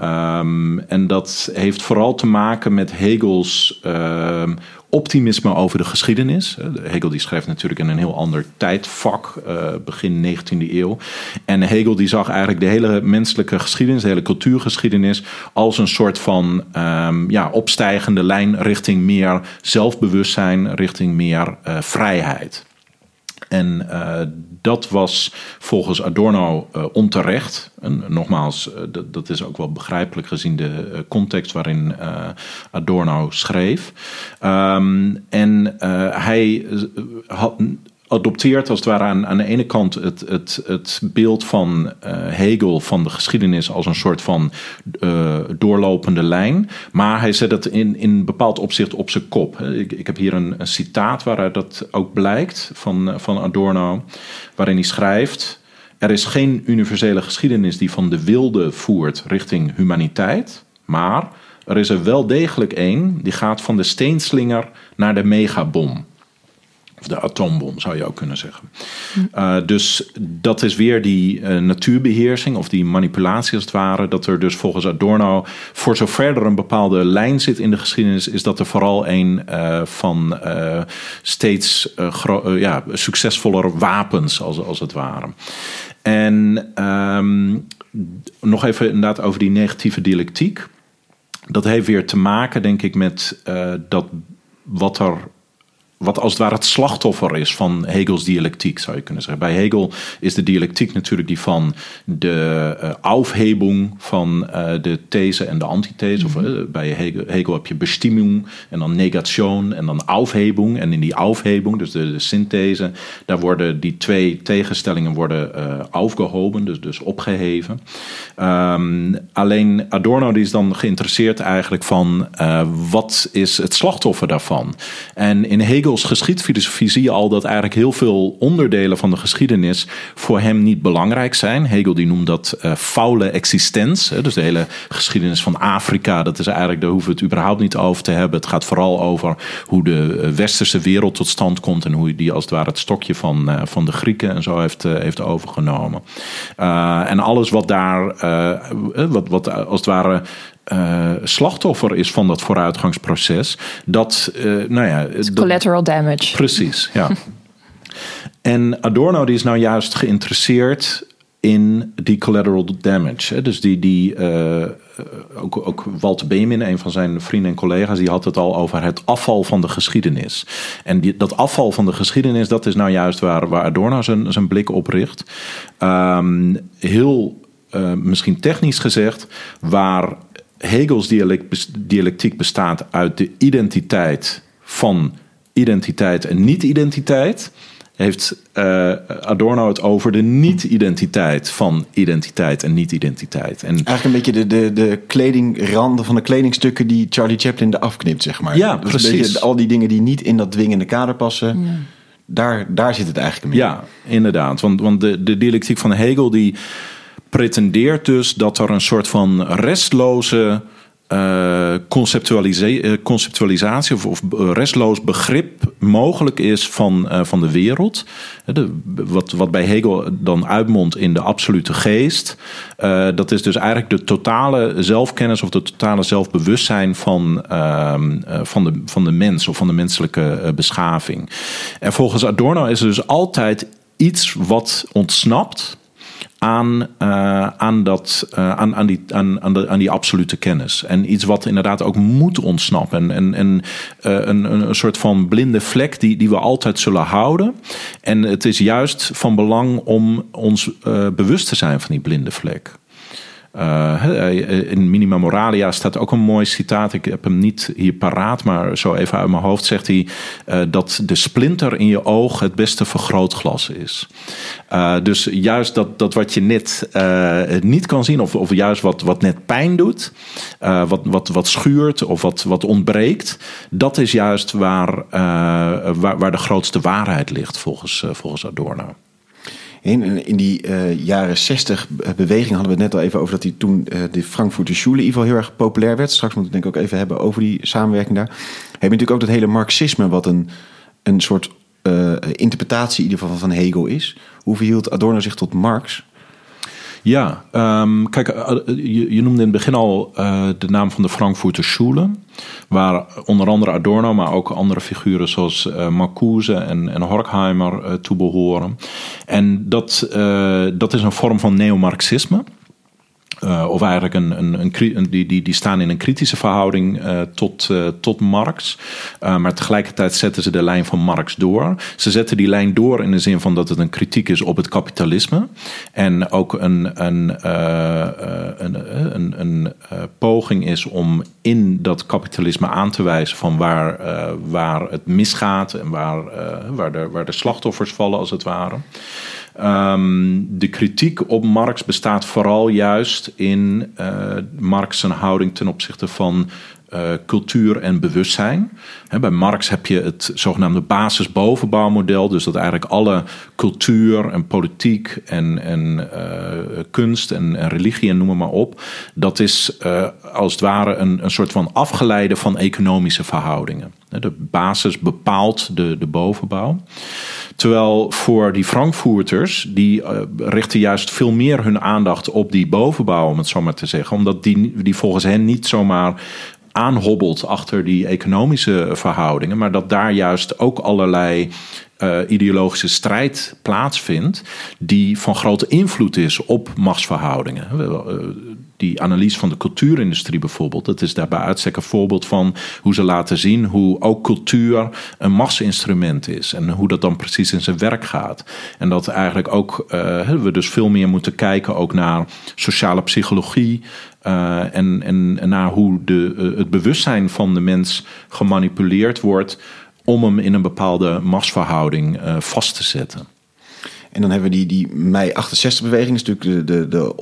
Speaker 4: Um, en dat heeft vooral te maken met Hegels uh, optimisme over de geschiedenis. Hegel die schrijft natuurlijk in een heel ander tijdvak, uh, begin 19e eeuw. En Hegel die zag eigenlijk de hele menselijke geschiedenis, de hele cultuurgeschiedenis, als een soort van um, ja, opstijgende lijn richting meer zelfbewustzijn, richting meer uh, vrijheid. En uh, dat was volgens Adorno uh, onterecht. En nogmaals, uh, dat, is ook wel begrijpelijk gezien de context waarin Adorno schreef. Um, en hij had adopteert als het ware aan, aan de ene kant het, het, het beeld van uh, Hegel van de geschiedenis als een soort van uh, doorlopende lijn. Maar hij zet het in, in bepaald opzicht op zijn kop. Ik, ik heb hier een, een citaat waaruit dat ook blijkt van, van Adorno, waarin hij schrijft. Er is geen universele geschiedenis die van de wilde voert richting humaniteit, maar er is er wel degelijk één die gaat van de steenslinger naar de megabom. Of de atoombom zou je ook kunnen zeggen. Uh, dus dat is weer die uh, natuurbeheersing of die manipulatie als het ware. Dat er dus volgens Adorno, voor zover er een bepaalde lijn zit in de geschiedenis, is dat er vooral een uh, van steeds ja, succesvoller wapens als, als het ware. En um, nog even inderdaad over die negatieve dialectiek. Dat heeft weer te maken, denk ik, met dat wat er wat als het ware het slachtoffer is van Hegels dialectiek, zou je kunnen zeggen. Bij Hegel is de dialectiek natuurlijk die van de uh, aufhebung van uh, de these en de antithese. Mm -hmm. of, uh, bij Hegel, Hegel, heb je bestimmung en dan negation en dan aufhebung. En in die aufhebung, dus de, de synthese, daar worden die twee tegenstellingen worden aufgehoben, dus, dus opgeheven. Um, alleen Adorno die is dan geïnteresseerd eigenlijk van wat is het slachtoffer daarvan. En in Hegel Hegels geschiedfilosofie zie je al dat eigenlijk heel veel onderdelen van de geschiedenis voor hem niet belangrijk zijn. Hegel die noemt dat uh, faule existenz. Dus de hele geschiedenis van Afrika, dat is eigenlijk, daar hoeven we het überhaupt niet over te hebben. Het gaat vooral over hoe de eh, westerse wereld tot stand komt en hoe die als het ware het stokje van, uh, van de Grieken en zo heeft, heeft overgenomen. en alles wat daar, wat, wat als het ware uh, slachtoffer is van dat vooruitgangsproces. Dat, uh, nou ja.
Speaker 5: collateral damage.
Speaker 4: Precies, ja. en Adorno die is nou juist geïnteresseerd in die collateral damage. Hè? Dus die, die uh, ook, ook Walter Benjamin, een van zijn vrienden en collega's, die had het al over het afval van de geschiedenis. En die, dat afval van de geschiedenis, dat is nou juist waar, waar Adorno zijn, zijn blik op richt. Um, heel uh, misschien technisch gezegd, waar Hegels dialectiek bestaat uit de identiteit van identiteit en niet-identiteit. Heeft uh, Adorno het over de niet-identiteit van identiteit en niet-identiteit. En
Speaker 2: Eigenlijk een beetje de, de, de kledingranden van de kledingstukken die Charlie Chaplin eraf knipt, zeg maar.
Speaker 4: Ja, dus precies.
Speaker 2: Beetje, al die dingen die niet in dat dwingende kader passen. Ja. Daar, daar zit het eigenlijk mee.
Speaker 4: Ja, inderdaad. Want, want de, de dialectiek van Hegel die pretendeert dus dat er een soort van restloze uh, conceptualisatie of, of, restloos begrip mogelijk is van, van de wereld. De, wat, wat bij Hegel dan uitmondt in de absolute geest. Dat is dus eigenlijk de totale zelfkennis of de totale zelfbewustzijn van, van, de, van de mens of van de menselijke beschaving. En volgens Adorno is er dus altijd iets wat ontsnapt aan, uh, aan, dat, uh, aan, aan, die, aan, aan, de, aan die absolute kennis. En iets wat inderdaad ook moet ontsnappen. En, en, en uh, een, een soort van blinde vlek die, die we altijd zullen houden. En het is juist van belang om ons bewust te zijn van die blinde vlek. Uh, in Minima Moralia staat ook een mooi citaat. Ik heb hem niet hier paraat, maar zo even uit mijn hoofd zegt hij dat de splinter in je oog het beste vergrootglas is. Dus juist dat, dat wat je net niet kan zien, of, of juist wat, wat net pijn doet, wat, wat, wat schuurt of wat, wat ontbreekt, dat is juist waar, waar, waar de grootste waarheid ligt volgens, volgens Adorno.
Speaker 2: In, in die uh, jaren 60 beweging hadden we het net al even over dat die toen uh, de Frankfurter Schule in ieder geval heel erg populair werd. Straks moeten we het denk ik ook even hebben over die samenwerking daar. Heb je natuurlijk ook dat hele marxisme wat een, een soort uh, interpretatie in ieder geval van Hegel is. Hoe verhield Adorno zich tot Marx?
Speaker 4: Ja, um, kijk, je, je, noemde in het begin al uh, de naam van de Frankfurter Schule. Waar onder andere Adorno, maar ook andere figuren zoals uh, Marcuse en, en Horkheimer uh, toe behoren. En dat, dat is een vorm van neomarxisme. Uh, of eigenlijk een, een, een, die, die, die staan in een kritische verhouding uh, tot, uh, tot Marx. maar tegelijkertijd zetten ze de lijn van Marx door. Ze zetten die lijn door in de zin van dat het een kritiek is op het kapitalisme. En ook een, een, een, een, een poging is om in dat kapitalisme aan te wijzen van waar, waar het misgaat en waar, waar, de, waar de slachtoffers vallen als het ware. Um, de kritiek op Marx bestaat vooral juist in uh, Marx houding ten opzichte van uh, cultuur en bewustzijn. Bij Marx heb je het zogenaamde basis-bovenbouwmodel. Dus dat eigenlijk alle cultuur en politiek en, en uh, kunst en, religie en noem maar, op. Dat is als het ware een, een soort van afgeleide van economische verhoudingen. De basis bepaalt de, de bovenbouw. Terwijl voor die Frankfurters, die uh, richten juist veel meer hun aandacht op die bovenbouw, om het zo maar te zeggen. Omdat die, die volgens hen niet zomaar aanhobbelt achter die economische verhoudingen, maar dat daar juist ook allerlei uh, ideologische strijd plaatsvindt, die van grote invloed is op machtsverhoudingen. Uh, die analyse van de cultuurindustrie bijvoorbeeld, dat is daarbij uitstek een voorbeeld van hoe ze laten zien hoe ook cultuur een machtsinstrument is en hoe dat dan precies in zijn werk gaat. En dat eigenlijk ook uh, we dus veel meer moeten kijken ook naar sociale psychologie, uh, en, en, naar hoe de, uh, het bewustzijn van de mens gemanipuleerd wordt om hem in een bepaalde machtsverhouding uh, vast te zetten.
Speaker 2: En dan hebben we die, die mei 68 beweging, is natuurlijk de, de, de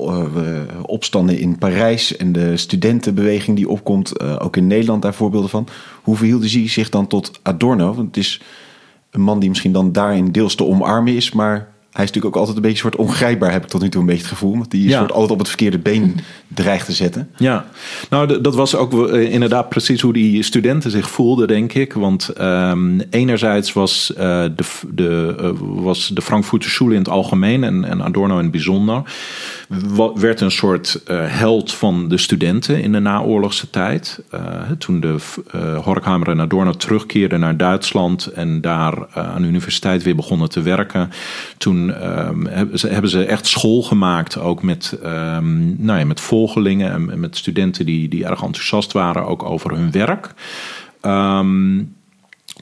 Speaker 2: opstanden in Parijs en de studentenbeweging die opkomt, ook in Nederland daar voorbeelden van. Hoe verhielden ze zich dan tot Adorno? Want het is een man die misschien dan daarin deels te omarmen is, maar hij is natuurlijk ook altijd een beetje soort ongrijpbaar, heb ik tot nu toe een beetje het gevoel. Want die ja. soort altijd op het verkeerde been dreigt te zetten.
Speaker 4: Ja, nou dat was ook eh, inderdaad precies hoe die studenten zich voelden, denk ik. Want um, enerzijds was, uh, de, de, uh, was de Frankfurter Schule in het algemeen en, en Adorno in het bijzonder... werd een soort held van de studenten in de naoorlogse tijd. toen de Horkheimer en Adorno terugkeerden naar Duitsland... en daar aan de universiteit weer begonnen te werken... toen um, hebben, ze, echt school gemaakt, ook met, um, nou ja, met volgelingen en met studenten die, die erg enthousiast waren ook over hun werk. Um,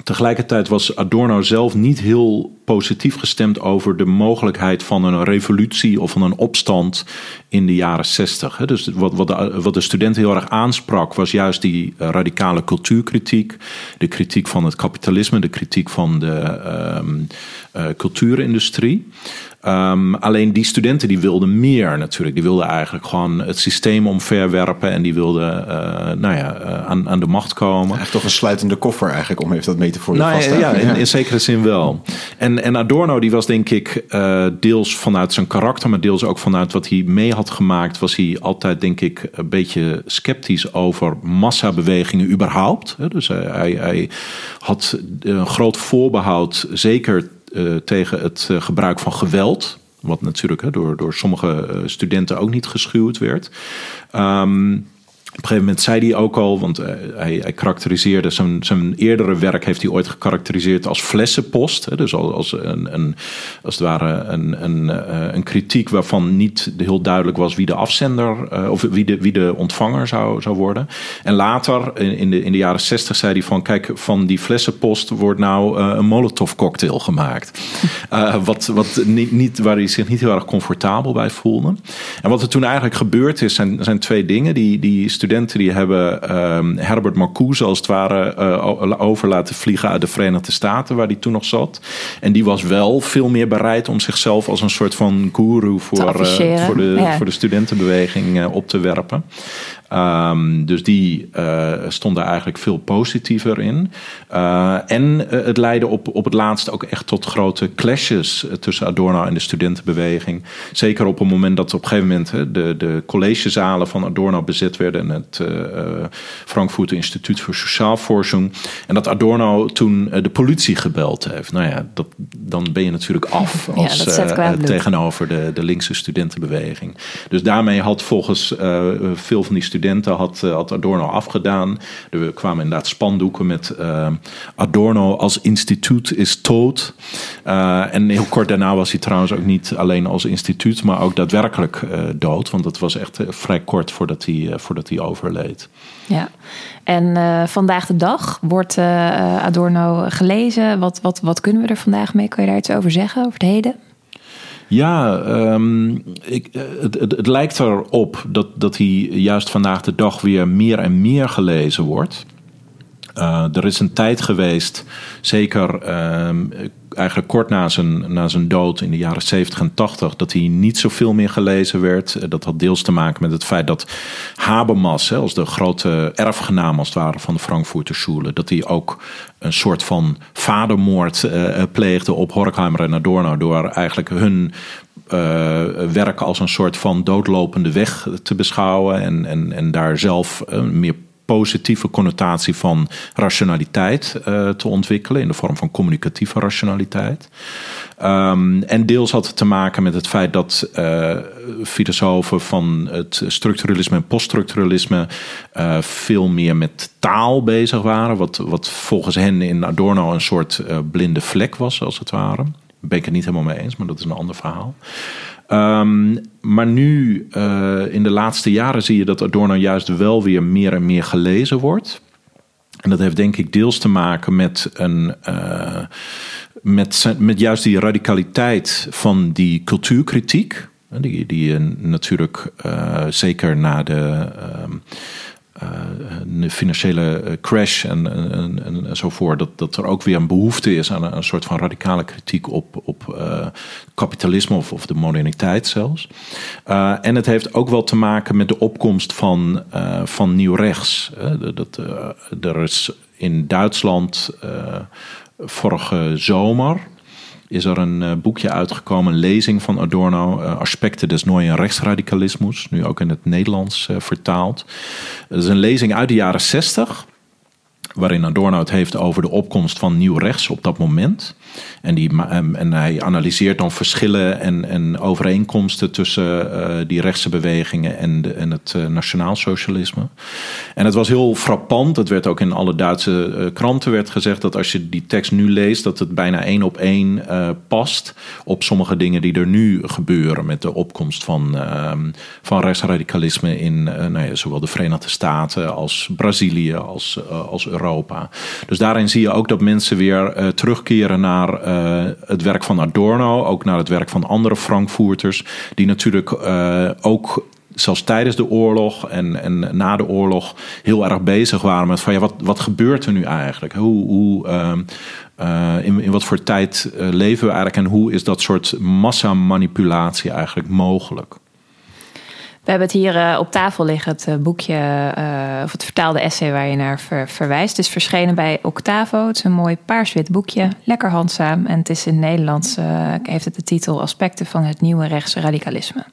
Speaker 4: Tegelijkertijd was Adorno zelf niet heel positief gestemd over de mogelijkheid van een revolutie of van een opstand in de jaren zestig. Dus wat, wat, de, wat de studenten heel erg aansprak, was juist die eh, radicale cultuurkritiek, de kritiek van het kapitalisme, de kritiek van de cultuurindustrie. Um, alleen die studenten die wilden meer natuurlijk. Die wilden eigenlijk gewoon het systeem omverwerpen en die wilden uh, nou ja, uh, aan, aan de macht komen.
Speaker 2: Eigenlijk toch een sluitende koffer eigenlijk om even dat mee te voor nou,
Speaker 4: vast ja, in, in, zekere zin wel. En, en Adorno die was denk ik uh, deels vanuit zijn karakter, maar deels ook vanuit wat hij mee had gemaakt, was hij altijd denk ik een beetje sceptisch over massabewegingen überhaupt. Dus hij, hij had een groot voorbehoud, zeker tegen het uh, gebruik van geweld. Wat natuurlijk hè, door, door sommige uh, studenten ook niet geschuwd werd. Um, een gegeven moment zei hij ook al, want hij, hij karakteriseerde zijn, zijn eerdere werk, heeft hij ooit gekarakteriseerd als flessenpost. Hè, dus als, een, een, als het ware een, een, een kritiek waarvan niet heel duidelijk was wie de afzender of wie de, wie de ontvanger zou, zou worden. En later, in de, in de jaren zestig, zei hij van: kijk, van die flessenpost wordt nou een Molotov cocktail gemaakt. wat, wat niet, niet, waar hij zich niet heel erg comfortabel bij voelde. En wat er toen eigenlijk gebeurd is, zijn, zijn twee dingen. Die, die die hebben um, Herbert Marcuse als het ware uh, over laten vliegen uit de Verenigde Staten, waar hij toen nog zat. En die was wel veel meer bereid om zichzelf als een soort van guru voor, uh, voor, de, ja. voor de studentenbeweging uh, op te werpen. Um, dus die uh, stond daar eigenlijk veel positiever in. Uh, en uh, het leidde op, op het laatst ook echt tot grote clashes tussen Adorno en de studentenbeweging. Zeker op het moment dat op een gegeven moment hè, de, de collegezalen van Adorno bezet werden en het Frankfurter Instituut voor Sociaal Forschung. En dat Adorno toen de politie gebeld heeft. Nou ja, dat, dan ben je natuurlijk af als, ja, tegenover de, de linkse studentenbeweging. Dus daarmee had volgens veel van die studenten studenten had, eh, had Adorno afgedaan. Er kwamen inderdaad spandoeken met uh, Adorno als instituut is dood. Uh, en heel kort daarna was hij trouwens ook niet alleen als instituut, maar ook daadwerkelijk dood. Want dat was echt vrij kort voordat hij, voordat hij overleed.
Speaker 5: Ja, en vandaag de dag wordt Adorno gelezen. Wat, wat, wat kunnen we er vandaag mee? Kan je daar iets over zeggen, over het heden?
Speaker 4: Ja, um, ik, eh, het, het, het, lijkt erop dat, dat hij juist vandaag de dag weer meer en meer gelezen wordt. Uh, er is een tijd geweest, zeker uh, eigenlijk kort na zijn, na zijn dood in de jaren 70 en 80, dat hij niet zoveel meer gelezen werd. Dat had deels te maken met het feit dat Habermas, hè, als de grote erfgenaam als het ware van de Frankfurter Schule, dat hij ook een soort van vadermoord uh, pleegde op Horkheimer en Adorno door eigenlijk hun uh, werk als een soort van doodlopende weg te beschouwen en, en, en daar zelf meer positieve connotatie van rationaliteit uh, te ontwikkelen in de vorm van communicatieve rationaliteit. Um, en deels had het te maken met het feit dat uh, filosofen van het structuralisme en poststructuralisme uh, veel meer met taal bezig waren, wat, wat volgens hen in Adorno een soort blinde vlek was, als het ware. Ben ik het niet helemaal mee eens, maar dat is een ander verhaal. Um, maar nu, uh, in de laatste jaren, zie je dat Adorno juist wel weer meer en meer gelezen wordt. En dat heeft denk ik deels te maken met een. Uh, met, met juist die radicaliteit van die cultuurkritiek. Die, die natuurlijk uh, zeker na de. Uh, een financiële eh, crash en, en, en, enzovoort. Dat, dat er ook weer een behoefte is aan een, soort van radicale kritiek op, op uh, kapitalisme of, of de moderniteit zelfs. En het heeft ook wel te maken met de opkomst van, van nieuw rechts. dat, er is in Duitsland vorige zomer is er een uh, boekje uitgekomen, een lezing van Adorno, uh, Aspecten des Neuen Rechtsradikalismus, nu ook in het Nederlands uh, vertaald. Het is een lezing uit de jaren 60 waarin Adorno het heeft over de opkomst van nieuw rechts op dat moment. En, die, en hij analyseert dan verschillen en, en overeenkomsten tussen uh, die rechtse bewegingen en, de, en het uh, nationaal socialisme. En het was heel frappant. Het werd ook in alle Duitse uh, kranten werd gezegd dat als je die tekst nu leest, dat het bijna één op één past op sommige dingen die er nu gebeuren met de opkomst van, ehm, van rechtsradicalisme in nou ja, zowel de Verenigde Staten als Brazilië als, als Europa. Dus daarin zie je ook dat mensen weer terugkeren naar uh, het werk van Adorno, ook naar het werk van andere Frankfurters, die natuurlijk uh, ook zelfs tijdens de oorlog en, en na de oorlog heel erg bezig waren met van ja, wat, wat gebeurt er nu eigenlijk? Hoe, hoe, uh, in, in wat voor tijd leven we eigenlijk en hoe is dat soort massamanipulatie eigenlijk mogelijk?
Speaker 5: We hebben het hier uh, op tafel liggen, het uh, boekje, uh, of het vertaalde essay waar je naar ver, verwijst. Het is verschenen bij Octavo. Het is een mooi paars-wit boekje, lekker handzaam. En het is in het Nederlands, heeft het de titel Aspecten van het nieuwe rechtsradicalisme.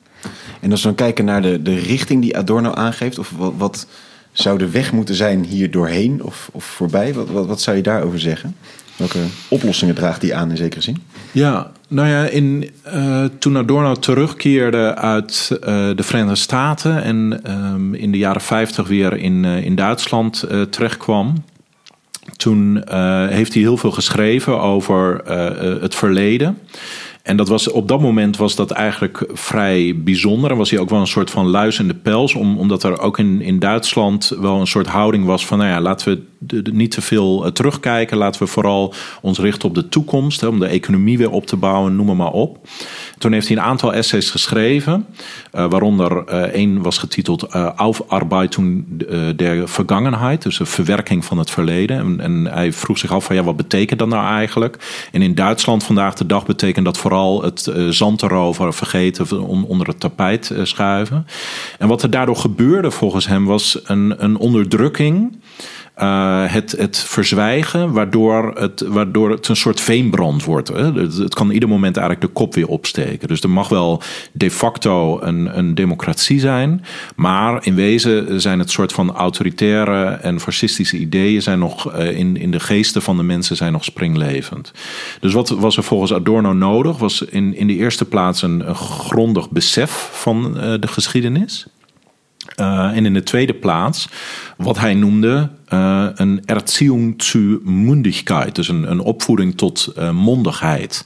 Speaker 2: En als we dan kijken naar de, de richting die Adorno aangeeft, of wat, wat zou de weg moeten zijn hier doorheen of, of voorbij? Wat, wat, wat zou je daarover zeggen? Welke oplossingen draagt die aan in zekere zin?
Speaker 4: Ja, Nou ja, in, uh, toen Adorno terugkeerde uit uh, de Verenigde Staten en um, in de jaren 50 weer in, uh, in Duitsland terechtkwam, toen heeft hij heel veel geschreven over het verleden. En dat was, op dat moment was dat eigenlijk vrij bijzonder. En was hij ook wel een soort van luis in de pels. Om, omdat er ook in, in Duitsland wel een soort houding was van... nou ja, laten we de, niet te veel uh, terugkijken. Laten we vooral ons richten op de toekomst. Hè, om de economie weer op te bouwen, noem maar, op. Toen heeft hij een aantal essays geschreven. Uh, waaronder uh, één was getiteld Aufarbeitung der Vergangenheit. Dus de verwerking van het verleden. En, en hij vroeg zich af van ja, wat betekent dat nou eigenlijk? En in Duitsland vandaag de dag betekent dat vooral het zand erover vergeten, onder het tapijt schuiven. En wat er daardoor gebeurde volgens hem was een, een onderdrukking uh, het, het verzwijgen, waardoor het, waardoor het een soort veenbrand wordt. Hè? Het, kan ieder moment eigenlijk de kop weer opsteken. Dus er mag wel de facto een, een democratie zijn, maar in wezen zijn het soort van autoritaire en fascistische ideeën zijn nog uh, in, in de geesten van de mensen zijn nog springlevend. Dus wat was er volgens Adorno nodig? Was in, in de eerste plaats een, grondig besef van uh, de geschiedenis. Uh, en in de tweede plaats wat hij noemde uh, een Erziehung zu Mundigkeit, dus een, een opvoeding tot uh, mondigheid.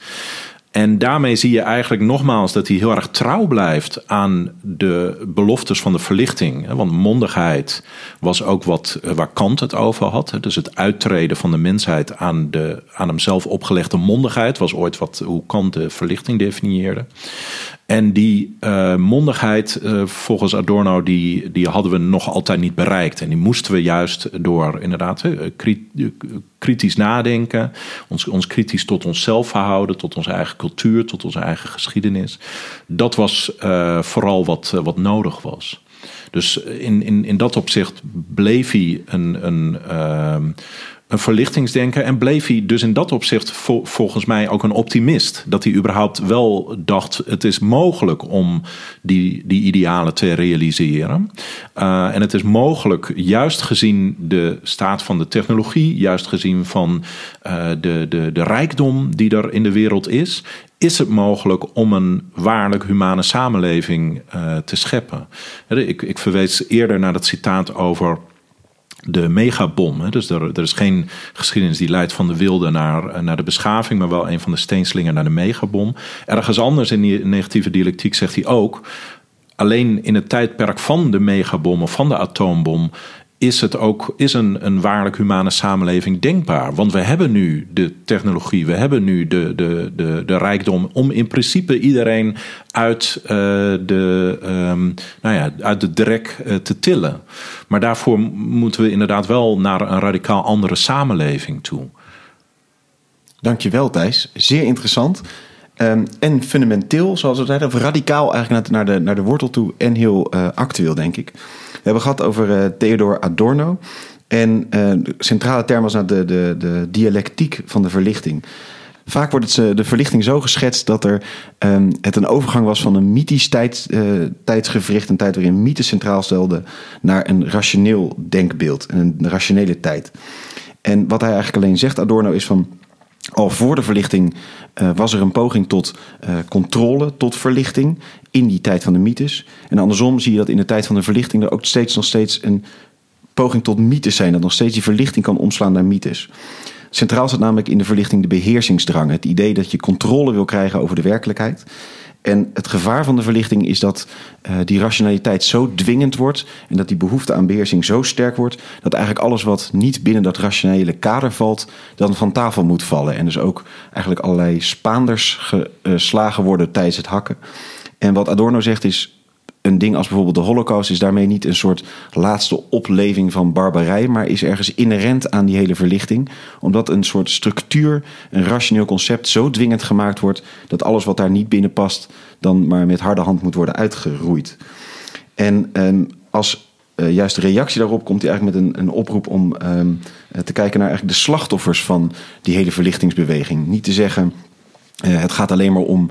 Speaker 4: En daarmee zie je eigenlijk nogmaals dat hij heel erg trouw blijft aan de beloftes van de verlichting. Want mondigheid was ook wat waar Kant het over had. Dus het uittreden van de mensheid aan, de, aan hemzelf opgelegde mondigheid was ooit wat, hoe Kant de verlichting definieerde. En die uh, mondigheid, uh, volgens Adorno, die, die hadden we nog altijd niet bereikt. En die moesten we juist door inderdaad kritisch nadenken, ons, ons kritisch tot onszelf verhouden, tot onze eigen cultuur, tot onze eigen geschiedenis. Dat was vooral wat, wat nodig was. Dus in, in, in dat opzicht bleef hij een, een, een verlichtingsdenker. En bleef hij dus in dat opzicht volgens mij ook een optimist. Dat hij überhaupt wel dacht: het is mogelijk om die, die idealen te realiseren. Uh, en het is mogelijk, juist gezien de staat van de technologie, juist gezien van uh, de, de, de rijkdom die er in de wereld is. Is het mogelijk om een waarlijk humane samenleving uh, te scheppen? Ik, ik verwees eerder naar dat citaat over de megabom. Dus er, er, is geen geschiedenis die leidt van de wilde naar, eh, naar de beschaving, maar wel een van de steenslingen naar de megabom. Ergens anders in die negatieve dialectiek zegt hij ook. Alleen in het tijdperk van de megabom of van de atoombom is het ook is een, een waarlijk humane samenleving denkbaar. Want we hebben nu de technologie, we hebben nu de, de, de, de rijkdom om in principe iedereen uit, uh, de, um, nou ja, uit de drek uh, te tillen. Maar daarvoor moeten we inderdaad wel naar een radicaal andere samenleving toe.
Speaker 2: Dankjewel Thijs, zeer interessant. Um, en fundamenteel, zoals we zeiden, of radicaal eigenlijk naar de, naar de wortel toe en heel uh, actueel, denk ik. We hebben gehad over uh, Theodor Adorno. En uh, de centrale term was nou de, de, de dialectiek van de verlichting. Vaak wordt het, de verlichting zo geschetst dat er, um, het een overgang was van een mythisch tijd, uh, tijdsgevricht, een tijd waarin mythe centraal stelde, naar een rationeel denkbeeld, een rationele tijd. En wat hij eigenlijk alleen zegt, Adorno, is van al voor de verlichting was er een poging tot controle, tot verlichting in die tijd van de mythes. En andersom zie je dat in de tijd van de verlichting er ook steeds nog steeds een poging tot mythes zijn. Dat nog steeds die verlichting kan omslaan naar mythes. Centraal staat namelijk in de verlichting de beheersingsdrang. Het idee dat je controle wil krijgen over de werkelijkheid. En het gevaar van de verlichting is dat uh, die rationaliteit zo dwingend wordt en dat die behoefte aan beheersing zo sterk wordt dat eigenlijk alles wat niet binnen dat rationele kader valt, dan van tafel moet vallen. En dus ook eigenlijk allerlei spaanders geslagen worden tijdens het hakken. En wat Adorno zegt is, een ding als bijvoorbeeld de Holocaust is daarmee niet een soort laatste opleving van barbarij, maar is ergens inherent aan die hele verlichting. Omdat een soort structuur, een rationeel concept zo dwingend gemaakt wordt dat alles wat daar niet binnen past, dan maar met harde hand moet worden uitgeroeid. En um, als uh, juist reactie daarop komt hij eigenlijk met een, een oproep om um, te kijken naar eigenlijk de slachtoffers van die hele verlichtingsbeweging. Niet te zeggen het gaat alleen maar om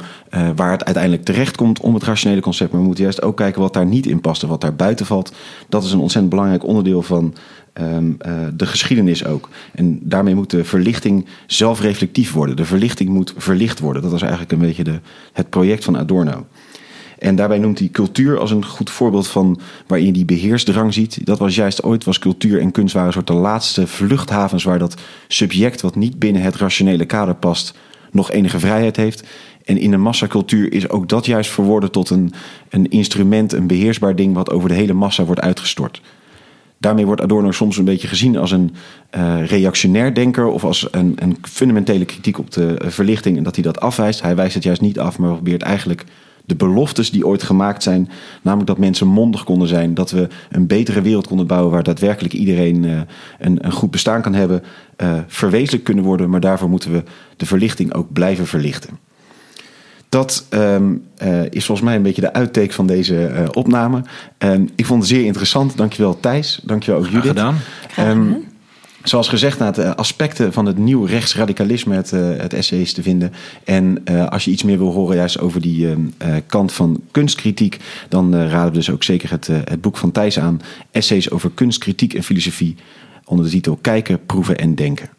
Speaker 2: waar het uiteindelijk terecht komt om het rationele concept. Maar we moeten juist ook kijken wat daar niet in past en wat daar buiten valt. Dat is een ontzettend belangrijk onderdeel van Ehm, eh, de geschiedenis ook. En daarmee moet de verlichting zelfreflectief worden. De verlichting moet verlicht worden. Dat was eigenlijk een beetje de, het project van Adorno. En daarbij noemt hij cultuur als een goed voorbeeld van waarin je die beheersdrang ziet. Dat was juist ooit, was cultuur en kunst waren een soort de laatste vluchthavens waar dat subject wat niet binnen het rationele kader past, nog enige vrijheid heeft. En in de massacultuur is ook dat juist verworden tot een, een instrument, een beheersbaar ding wat over de hele massa wordt uitgestort. Daarmee wordt Adorno soms een beetje gezien als een uh, reactionair denker of als een, een, fundamentele kritiek op de eh, verlichting en dat hij dat afwijst. Hij wijst het juist niet af, maar probeert eigenlijk de beloftes die ooit gemaakt zijn, namelijk dat mensen mondig konden zijn, dat we een betere wereld konden bouwen waar daadwerkelijk iedereen uh, een, een, goed bestaan kan hebben, uh, verwezenlijk kunnen worden. Maar daarvoor moeten we de verlichting ook blijven verlichten. Dat um, uh, is volgens mij een beetje de uittake van deze uh, opname. Um, ik vond het zeer interessant. Dankjewel Thijs. Dankjewel ook Judith.
Speaker 4: gedaan.
Speaker 2: Um, zoals gezegd, nou, de aspecten van het nieuw rechtsradicalisme, het, uh, het essay is te vinden. En als je iets meer wil horen juist over die kant van kunstkritiek, dan raden we dus ook zeker het, het boek van Thijs aan. Essays over kunstkritiek en filosofie onder de titel Kijken, Proeven en Denken.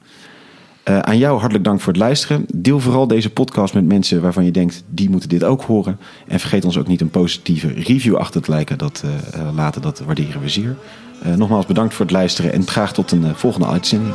Speaker 2: Uh, aan jou hartelijk dank voor het luisteren. Deel vooral deze podcast met mensen waarvan je denkt, die moeten dit ook horen. En vergeet ons ook niet een positieve review achter te lijken. Dat, uh, laten, dat waarderen we zeer. nogmaals bedankt voor het luisteren en graag tot een volgende uitzending.